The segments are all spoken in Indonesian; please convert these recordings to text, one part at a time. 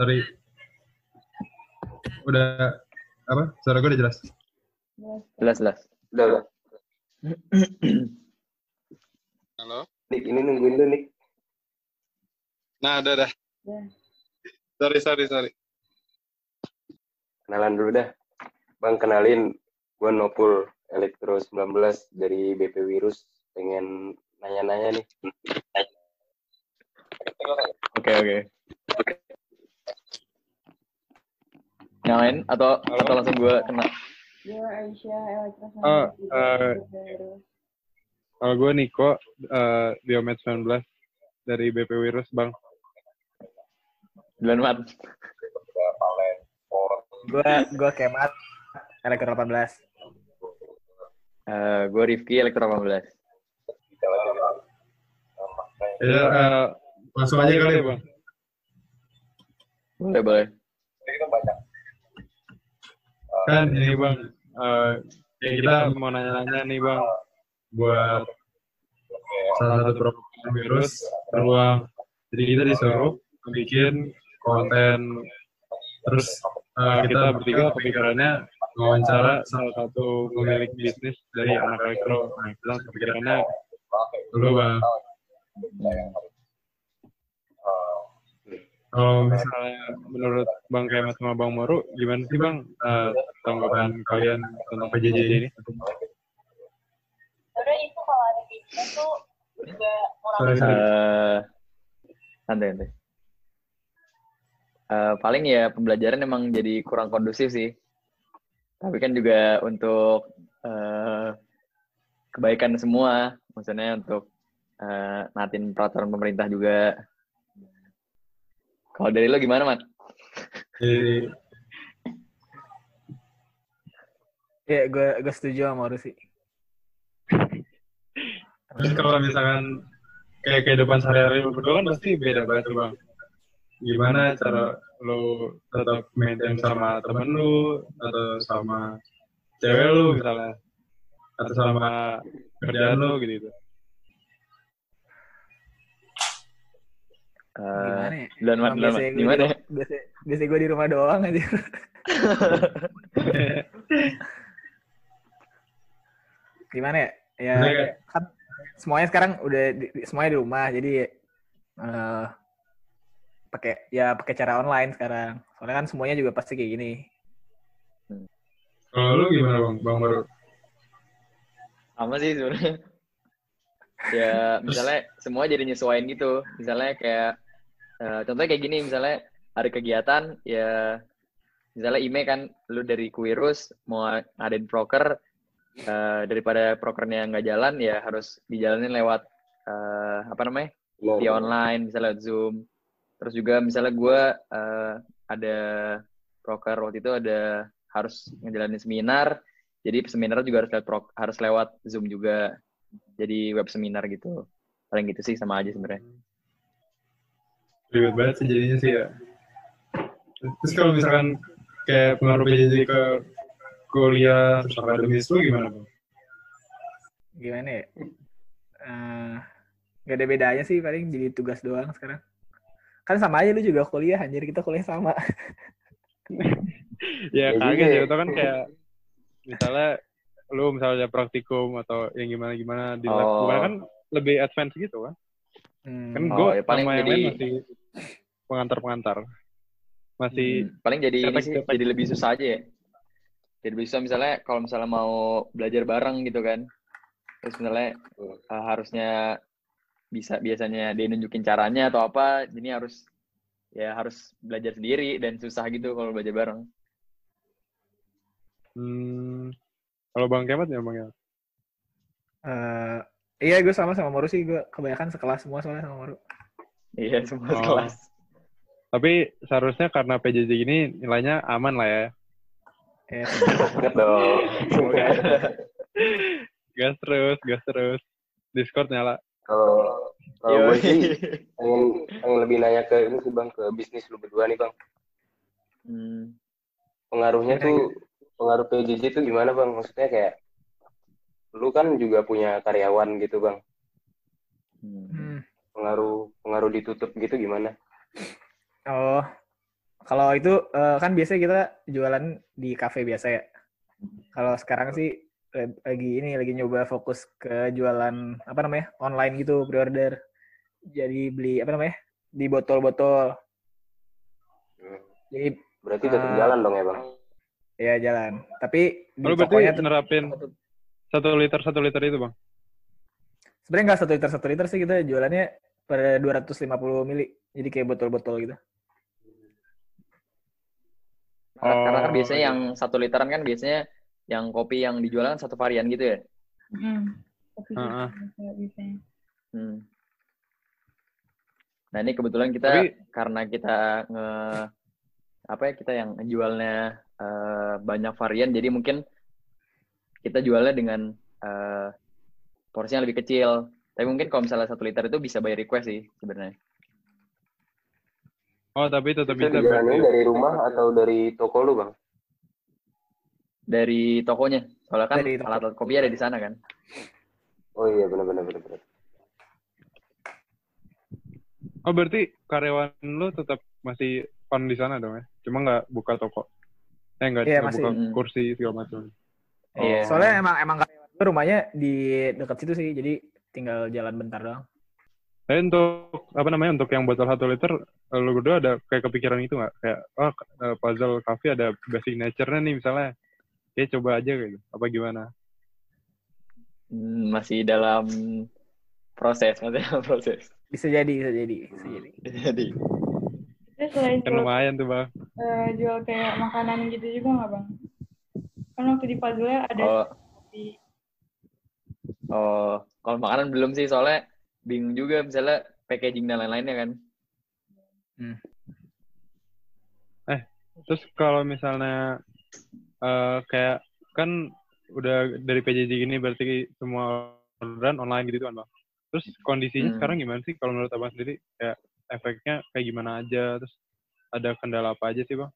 sorry. Udah apa? Suara gue udah jelas. Jelas, jelas. Udah, udah. Halo? Nick, ini nungguin lu, Nick. Nah, udah, dah. Sorry, sorry, sorry. Kenalan dulu dah. Bang, kenalin. Gue Nopul Elektro 19 dari BP Virus. Pengen nanya-nanya nih. Oke, oke. Yang lain atau atau langsung gue kena? Gue Aisyah Elektro Oh, eh, Kalau gue Niko, uh, Biomed 19 dari BP Virus, Bang. Duluan, Mat. Gue gue Kemat Elektro 18. Eh, gue Rifki, Elektro 18. Ya, eh, langsung aja kali ya, Bang. Boleh, boleh. Kan ini, Bang. eh, ya kita mau nanya-nanya nih, Bang. Buat salah satu program virus beruang. Jadi kita disuruh bikin konten terus eh, kita bertiga kepikirannya wawancara salah satu pemilik bisnis dari anak elektro. Nah, kita kepikirannya dulu bang. Kalau misalnya menurut Bang Kemat sama Bang Moru, gimana sih Bang eh, tanggapan kalian tentang PJJ ini? Sebenernya itu kalau ada kayak gitu tuh juga orang sorry. Eh, santai, santai. Eh, paling ya pembelajaran emang jadi kurang kondusif sih. Tapi kan juga untuk eh, kebaikan semua, maksudnya untuk eh, natin peraturan pemerintah juga. Kalau dari lo gimana, Mat? Jadi, Ya gue gue setuju sama Maru sih. terus kalau misalkan kayak kehidupan sehari-hari berdua kan pasti beda banget tuh Bang. Gimana cara lu tetap maintain sama temen lu atau sama cewek lu misalnya atau sama kerjaan lu gitu. Eh, Gimana ya? Mat, Mat. biasanya gue Gimana? di- Biasa, biasa gue di rumah doang aja. Gimana ya? Ya kayak- kan semuanya sekarang udah di- semuanya di rumah jadi eh pakai ya pakai cara online sekarang. Soalnya kan semuanya juga pasti kayak gini. Kalau lu gimana Bang? Bang Baru? sama sih sebenarnya ya misalnya semua jadi nyesuaiin gitu. Misalnya kayak eh, contohnya kayak gini misalnya hari kegiatan ya misalnya ime kan lu dari kuirus mau ngadain proker eh, daripada prokernya nggak jalan ya harus dijalanin lewat eh, apa namanya via online. misalnya lewat zoom. Terus juga misalnya gue eh, ada proker waktu itu ada harus ngejalanin seminar jadi seminar juga harus lewat harus lewat zoom juga jadi web seminar gitu paling gitu sih sama aja sebenarnya Ribet banget sih jadinya sih ya. Terus kalau misalkan kayak pengaruh PJJ ke kuliah terus akademis lu gimana Bang? Gimana ya? Eh gak ada bedanya sih paling jadi tugas doang sekarang. Kan sama aja lu juga kuliah anjir kita kuliah sama. Ya Ya kaget juga ya, ya. itu kan kayak misalnya lu misalnya praktikum atau yang gimana-gimana di lab, Oh. gimana kan lebih advance gitu kan. Hmm. Kan Oh, gue ya paling sama yang jadi- lain masih pengantar-pengantar. Masih Hmm, paling jadi ini sih jadi lebih susah aja ya jadi lebih susah misalnya kalau misalnya mau belajar bareng gitu kan terus misalnya eh, harusnya bisa biasanya dia nunjukin caranya atau apa jadi harus ya harus belajar sendiri dan susah gitu kalau belajar bareng hmm, kalau Bang Kemat ya Bang ya. Eh, iya gue sama sama Maru sih gue kebanyakan sekelas semua soalnya sama Maru. iya semua Oh. kelas Tapi seharusnya karena PJJ ini nilainya aman lah ya. Ya, dong. Semoga. gas terus, gas terus. Discord nyala. Kalau kalau gue sih pengen, pengen lebih nanya ke ini sih bang ke bisnis lu berdua nih bang. Hmm, Pengaruhnya tuh pengaruh PJJ tuh gimana bang? Maksudnya kayak lu kan juga punya karyawan gitu bang. hmm. Pengaruh pengaruh ditutup gitu gimana? Oh, Kalau itu eh, kan biasanya kita jualan di kafe biasa ya. Kalau sekarang sih lagi ini lagi nyoba fokus ke jualan apa namanya online gitu pre-order. Jadi beli apa namanya di botol-botol. Hmm. Jadi Berarti tetap Eh, jalan dong ya bang. Ya jalan. Tapi tokonya berarti tuh nerapin satu liter satu liter itu bang. sebenarnya nggak satu liter satu liter sih kita jualannya per 250 mili. Jadi kayak botol-botol gitu. Karena kan Oh, biasanya iya. yang satu literan kan biasanya yang kopi yang dijual kan satu varian gitu ya. Mm. Kopi gitu Heeh. biasanya- biasanya. Hmm. Nah ini kebetulan kita Tapi- karena kita nge apa ya kita yang jualnya eh, banyak varian jadi mungkin kita jualnya dengan eh, porsinya lebih kecil. Tapi mungkin kalau misalnya satu liter itu bisa by request sih sebenarnya. Oh tapi tetap Itu bisa berarti. dari rumah atau dari toko lu bang? Dari tokonya. Soalnya kan Dari toko. alat-alat kopi ada di sana kan. Oh iya benar-benar benar-benar. Oh berarti karyawan lu tetap masih on di sana dong ya? Cuma nggak buka toko? Eh nggak nggak masih. buka Hmm. kursi segala macam. Iya. Soalnya emang emang rumahnya di dekat situ sih. Jadi tinggal jalan bentar doang. Tapi untuk apa namanya untuk yang botol satu liter, eh, lu berdua ada kayak kepikiran itu nggak? Kayak oh eh, puzzle coffee ada basic nature-nya nih misalnya. Kayak coba aja gitu. Apa gimana? Hmm, masih dalam proses, masih dalam proses. Bisa jadi, bisa jadi, bisa jadi. Jadi Terus selain Kan lumayan tuh bang. Eh, jual kayak makanan gitu juga nggak bang? Kan waktu di puzzle ada oh, kopi. oh kalau makanan belum sih soalnya bingung juga misalnya packaging dan lain-lainnya kan. Terus kalau misalnya eh kayak kan udah dari PJJ gini berarti semua orderan online gitu kan bang. Terus kondisinya Hmm. sekarang gimana sih kalau menurut abang sendiri? Kayak efeknya kayak gimana aja? Terus ada kendala apa aja sih bang?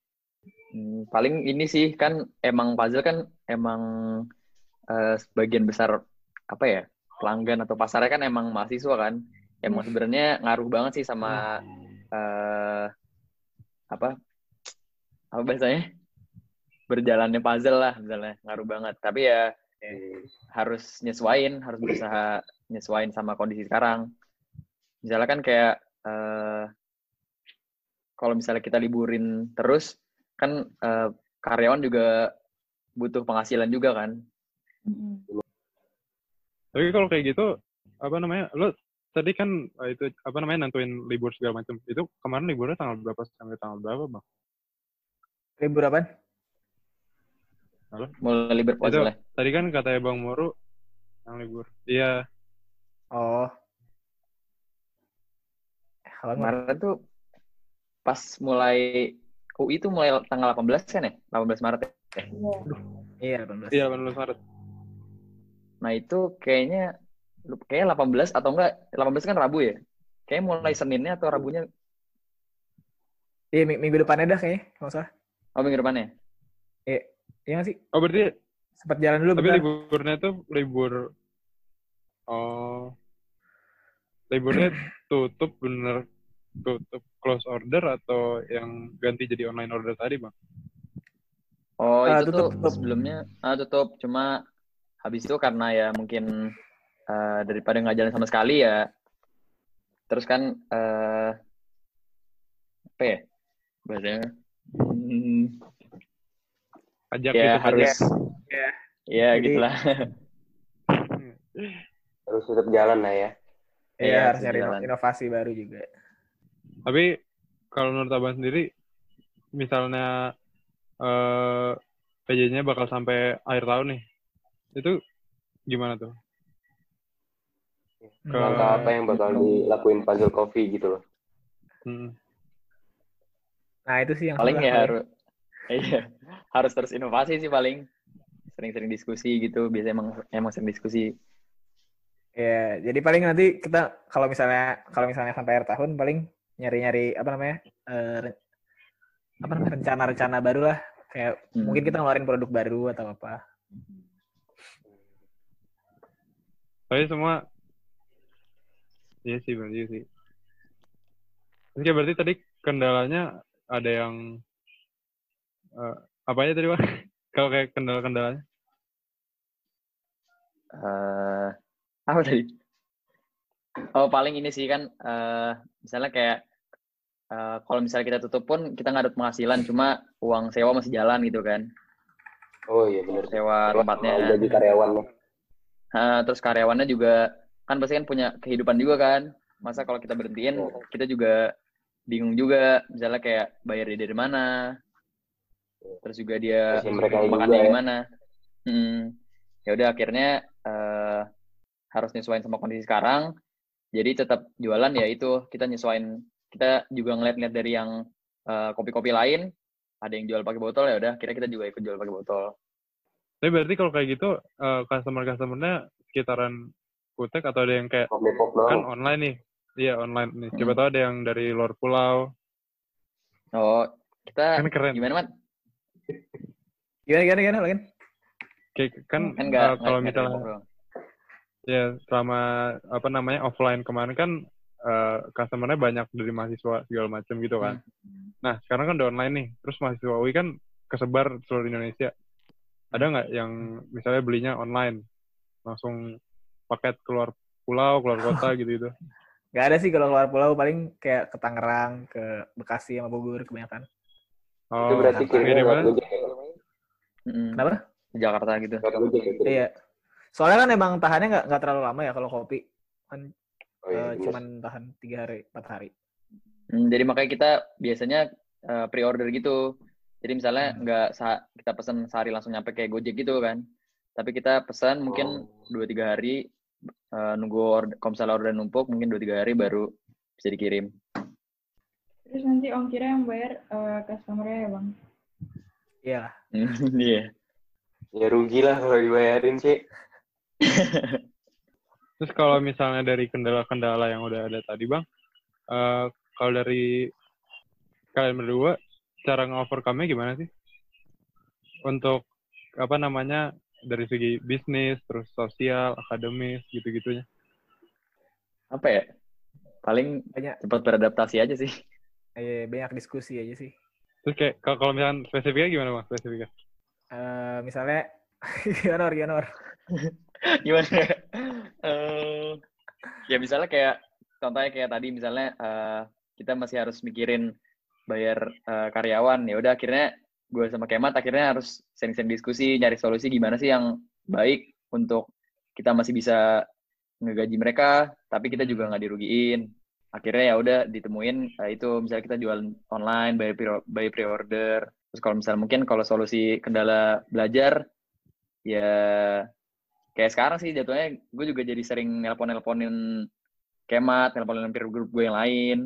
Hmm, paling ini sih kan emang puzzle kan emang eh, sebagian besar apa ya pelanggan atau pasarnya kan emang mahasiswa kan. Emang sebenarnya ngaruh banget sih sama eh apa apa bahasanya berjalannya puzzle lah misalnya ngaruh banget. Tapi ya harus nyesuain, harus berusaha nyesuain sama kondisi sekarang. Misalnya kan kayak eh, kalau misalnya kita liburin terus, kan eh, karyawan juga butuh penghasilan juga kan. Tapi kalau kayak gitu apa namanya? Lo tadi kan eh, itu apa namanya nentuin libur segala macam. Itu kemarin liburnya tanggal berapa sampai tanggal berapa bang? Libur apaan? Mulai libur puzzle ya. tadi kan katanya bang Moro yang libur. Iya. Oh. Halo, Kemarin tuh pas mulai UI itu mulai tanggal 18 kan ya? 18 Maret ya? Iya. Iya, 18. Iya 18 Maret. Nah itu kayaknya kayaknya 18 atau enggak 18 kan Rabu ya? Kayaknya mulai Seninnya atau Rabunya Iya, ming- minggu depannya dah kayaknya, kalau nggak salah. oh minggu depannya. Iya, iya sih? Oh berarti Sempat jalan dulu tapi bentar. liburnya tuh libur. Oh. Liburnya tutup bener tutup close order atau yang ganti jadi online order tadi bang? Oh, Ah, itu tutup, tuh tutup. sebelumnya ah, tutup. Cuma habis itu karena ya mungkin eh, daripada nggak jalan sama sekali ya. Terus kan eh apa ya? Bahasanya hmm, Ajak ya gitu harus Ya. ya Jadi- gitulah. Harus tetap jalan lah ya. Iya, Iya, harus nyari jalan. inovasi baru juga. Tapi kalau menurut abang sendiri, misalnya eh PJ-nya bakal sampai akhir tahun nih, itu gimana tuh? Ke- Langkah apa yang bakal dilakuin puzzle coffee gitu loh. Hmm. Nah, itu sih yang paling ya harus iya harus terus inovasi sih paling sering-sering diskusi gitu biasanya emang emang sering diskusi Ya, jadi paling nanti kita kalau misalnya kalau misalnya sampai akhir tahun paling nyari-nyari apa namanya? eh, re- apa namanya? rencana-rencana baru lah. Kayak Hmm. mungkin kita ngeluarin produk baru atau apa. Tapi semua, iya sih, benar iya sih. Oke, berarti tadi kendalanya ada yang eh, apa aja tadi bang? Kalau kayak kendala-kendalanya? eh apa tadi? Oh paling ini sih kan eh misalnya kayak eh, kalau misalnya kita tutup pun kita nggak ada penghasilan cuma uang sewa masih jalan gitu kan Oh iya benar. sewa tempatnya Jadi karyawan nih. Nah, terus karyawannya juga kan pasti kan punya kehidupan juga kan masa kalau kita berhentiin kita juga bingung juga misalnya kayak bayar dia dari mana terus juga dia juga makannya ya. gimana hmm. ya udah akhirnya eh, harus nyesuaiin sama kondisi sekarang jadi tetap jualan ya itu kita nyesuaiin kita juga ngeliat-ngeliat dari yang eh, kopi-kopi lain ada yang jual pakai botol ya udah kira kita juga ikut jual pakai botol Tapi berarti kalau kayak gitu eh, customer-customernya sekitaran Kutek atau ada yang kayak kan online nih? Iya online nih. Coba Hmm. tahu ada yang dari luar pulau. oh kita Kan keren. gimana mat Gimana, gimana, gimana, Login? Kayak kan kan nggak kalau misalnya. Ya selama apa namanya offline kemarin kan eh customernya banyak dari mahasiswa segala macam gitu kan. Nah sekarang kan udah online nih, terus mahasiswa UI kan kesebar seluruh Indonesia. Ada nggak yang misalnya belinya online, langsung paket keluar pulau, keluar kota gitu gitu? Gak ada sih kalau keluar pulau paling kayak ke Tangerang, ke Bekasi sama Bogor kebanyakan. Oh, Itu berarti kirimnya lewat. Gojek ya? Mm-mm. Kenapa? Jakarta gitu ya? Iya. Soalnya kan emang tahannya nggak nggak terlalu lama ya kalau kopi. Kan Oh iya, eh, bener. cuman tahan tiga hari, empat hari. Hmm, jadi makanya kita biasanya eh, pre-order gitu. Jadi misalnya Hmm. nggak sa- kita pesan sehari langsung nyampe kayak Gojek gitu kan. Tapi kita pesan mungkin Oh. dua tiga hari eh, nunggu order, misalnya order numpuk mungkin dua tiga hari baru bisa dikirim. Terus nanti ongkirnya yang bayar eh, customer-nya ya bang? Iya lah. Iya. Ya rugi lah kalau dibayarin sih. Terus kalau misalnya dari kendala-kendala yang udah ada tadi bang, eh kalau dari kalian berdua, cara nge-overcome-nya gimana sih? Untuk apa namanya dari segi bisnis, terus sosial, akademis, gitu-gitunya. Apa ya? Paling Banyak cepat beradaptasi aja sih. eh, banyak diskusi aja sih. Terus kayak kalau misalnya spesifiknya gimana bang? Spesifiknya? Eh, misalnya gimana, gimana? Gimana? Eh, ya misalnya kayak contohnya kayak tadi misalnya eh, kita masih harus mikirin bayar eh, karyawan. Ya udah akhirnya gue sama Kemat akhirnya harus sering-sering diskusi nyari solusi gimana sih yang baik untuk kita masih bisa ngegaji mereka tapi kita juga nggak dirugiin. Akhirnya ya udah ditemuin eh, itu misalnya kita jual online by pre by pre-order. Terus kalau misalnya mungkin kalau solusi kendala belajar ya kayak sekarang sih jatuhnya gue juga jadi sering nelpon-nelponin kemat, nelponin peer group gue yang lain.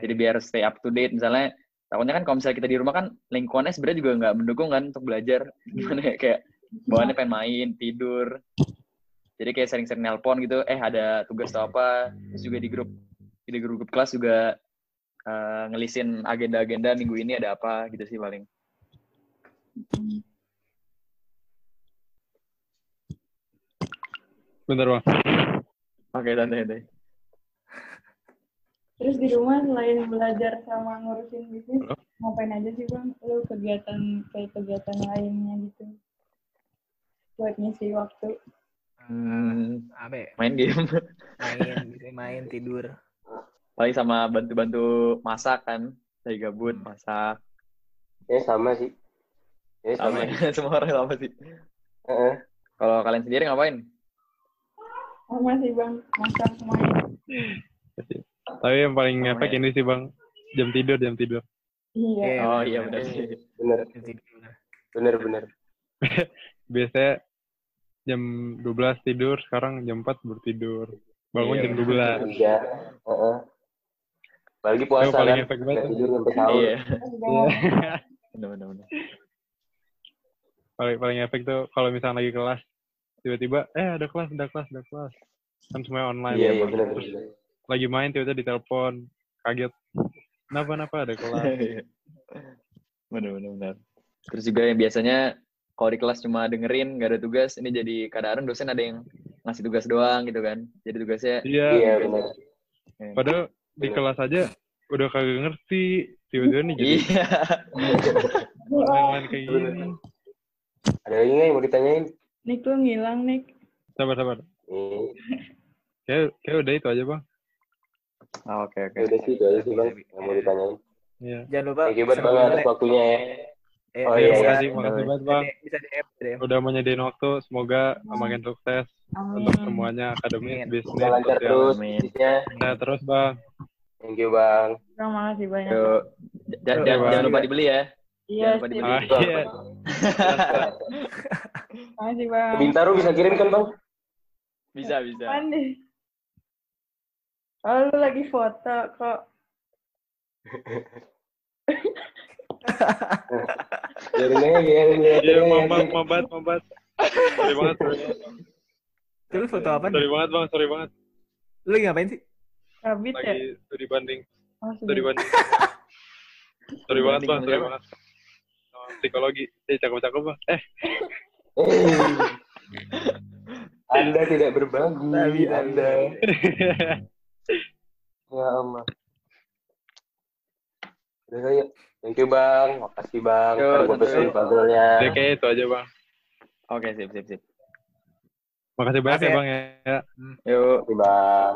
Jadi biar stay up to date. Misalnya takutnya kan kalau misalnya kita di rumah kan lingkungannya sebenarnya juga nggak mendukung kan untuk belajar. Gimana ya kayak bawaannya pengen main tidur. Jadi kayak sering-sering nelpon gitu eh ada tugas atau apa? Terus juga di grup di grup, grup kelas juga eh, ngelisin agenda-agenda minggu ini ada apa gitu sih paling Bentar bang. oke santai-santai Terus di rumah selain belajar sama ngurusin bisnis, ngapain aja sih bang? Lu kegiatan kayak kegiatan lainnya gitu buat ngisi waktu. Hmm, Apa ya? main game Main, bisa main, tidur. paling sama bantu-bantu masak kan lagi gabut masak Ya sama sih. Ya sama sama. ya, semua orang sama sih Heeh. kalau kalian sendiri ngapain Sama sih bang, masak main. Tapi yang paling Sama ngefek ya. ini sih bang, jam tidur, jam tidur. Iya. Iya, oh iya bener. benar sih Bener, Tidur. bener, bener. Biasanya jam 12 tidur, sekarang jam 4 baru tidur. Bangun Iya, jam bener. 12. Iya. Heeh. Apalagi puasa Yang paling kan. efek banget. Tidur sampai sahur. iya Udah. benar benar benar paling paling efek tuh kalau misalnya lagi kelas, tiba-tiba, eh ada kelas, ada kelas, ada kelas. Kan semuanya online. Iya, ya, iya bener, Terus bener. lagi main tiba-tiba ditelepon, kaget. Kenapa, kenapa ada kelas? benar benar benar terus juga yang biasanya kalau di kelas cuma dengerin nggak ada tugas ini jadi kadang-kadang dosen ada yang ngasih tugas doang gitu kan jadi tugasnya Iya, Iya bener. padahal di Bener. kelas aja udah kagak ngerti. Tiba-tiba nih jadi Iya. main-main kayak gini. Ada lagi nggak yang mau ditanyain? Nik lu ngilang Nik. Sabar, sabar. Nih, Kayak, kayak udah itu aja, Bang. Ah, Oke oke. ya udah sih itu aja sih bang yang mau ditanyain. Iya. Jangan lupa. Thank you banget atas waktunya ya. Eh, Oh, bisa- iya, makasih, bisa- makasih banget, Bang. Bisa, DM, DM. Udah menyediain waktu. Semoga makin sukses Amin. untuk semuanya akademis, Amin. bisnis, Semoga lancar sosial. terus bisnisnya. Nah, terus, Bang. Thank you bang. Terima kasih banyak. Yuk. Jangan, jangan, Bang. jangan lupa dibeli ya. Iya, Jangan lupa dibeli. Ah, iya. Makasih bang. Bintaro bisa kirim kan bang? Bisa bisa. Mandi. Oh, lu lagi foto kok. Biarin aja, biarin Iya, aja. mambat, mambat, mambat. Sorry banget, sorry banget. Lu foto apa? Sorry banget, Bang. Sorry banget. Lu lagi ngapain sih? Rabit ya? Lagi studi banding. Oh, Studi banding. Sorry banget, Bang. Sorry banget. Sama psikologi. Eh, cakep-cakep, Bang. Eh, Eh. Anda tidak berbagi, Tapi, Anda. Ya Allah. Udah kali ya. Thank you bang, makasih bang. Yo, Ntar gue pesen puzzle-nya. Oke, kayak itu aja, Bang. Oke sip sip sip. Makasih banyak Makasih ya, ya. Bang, ya. Yuk. Makasih bang.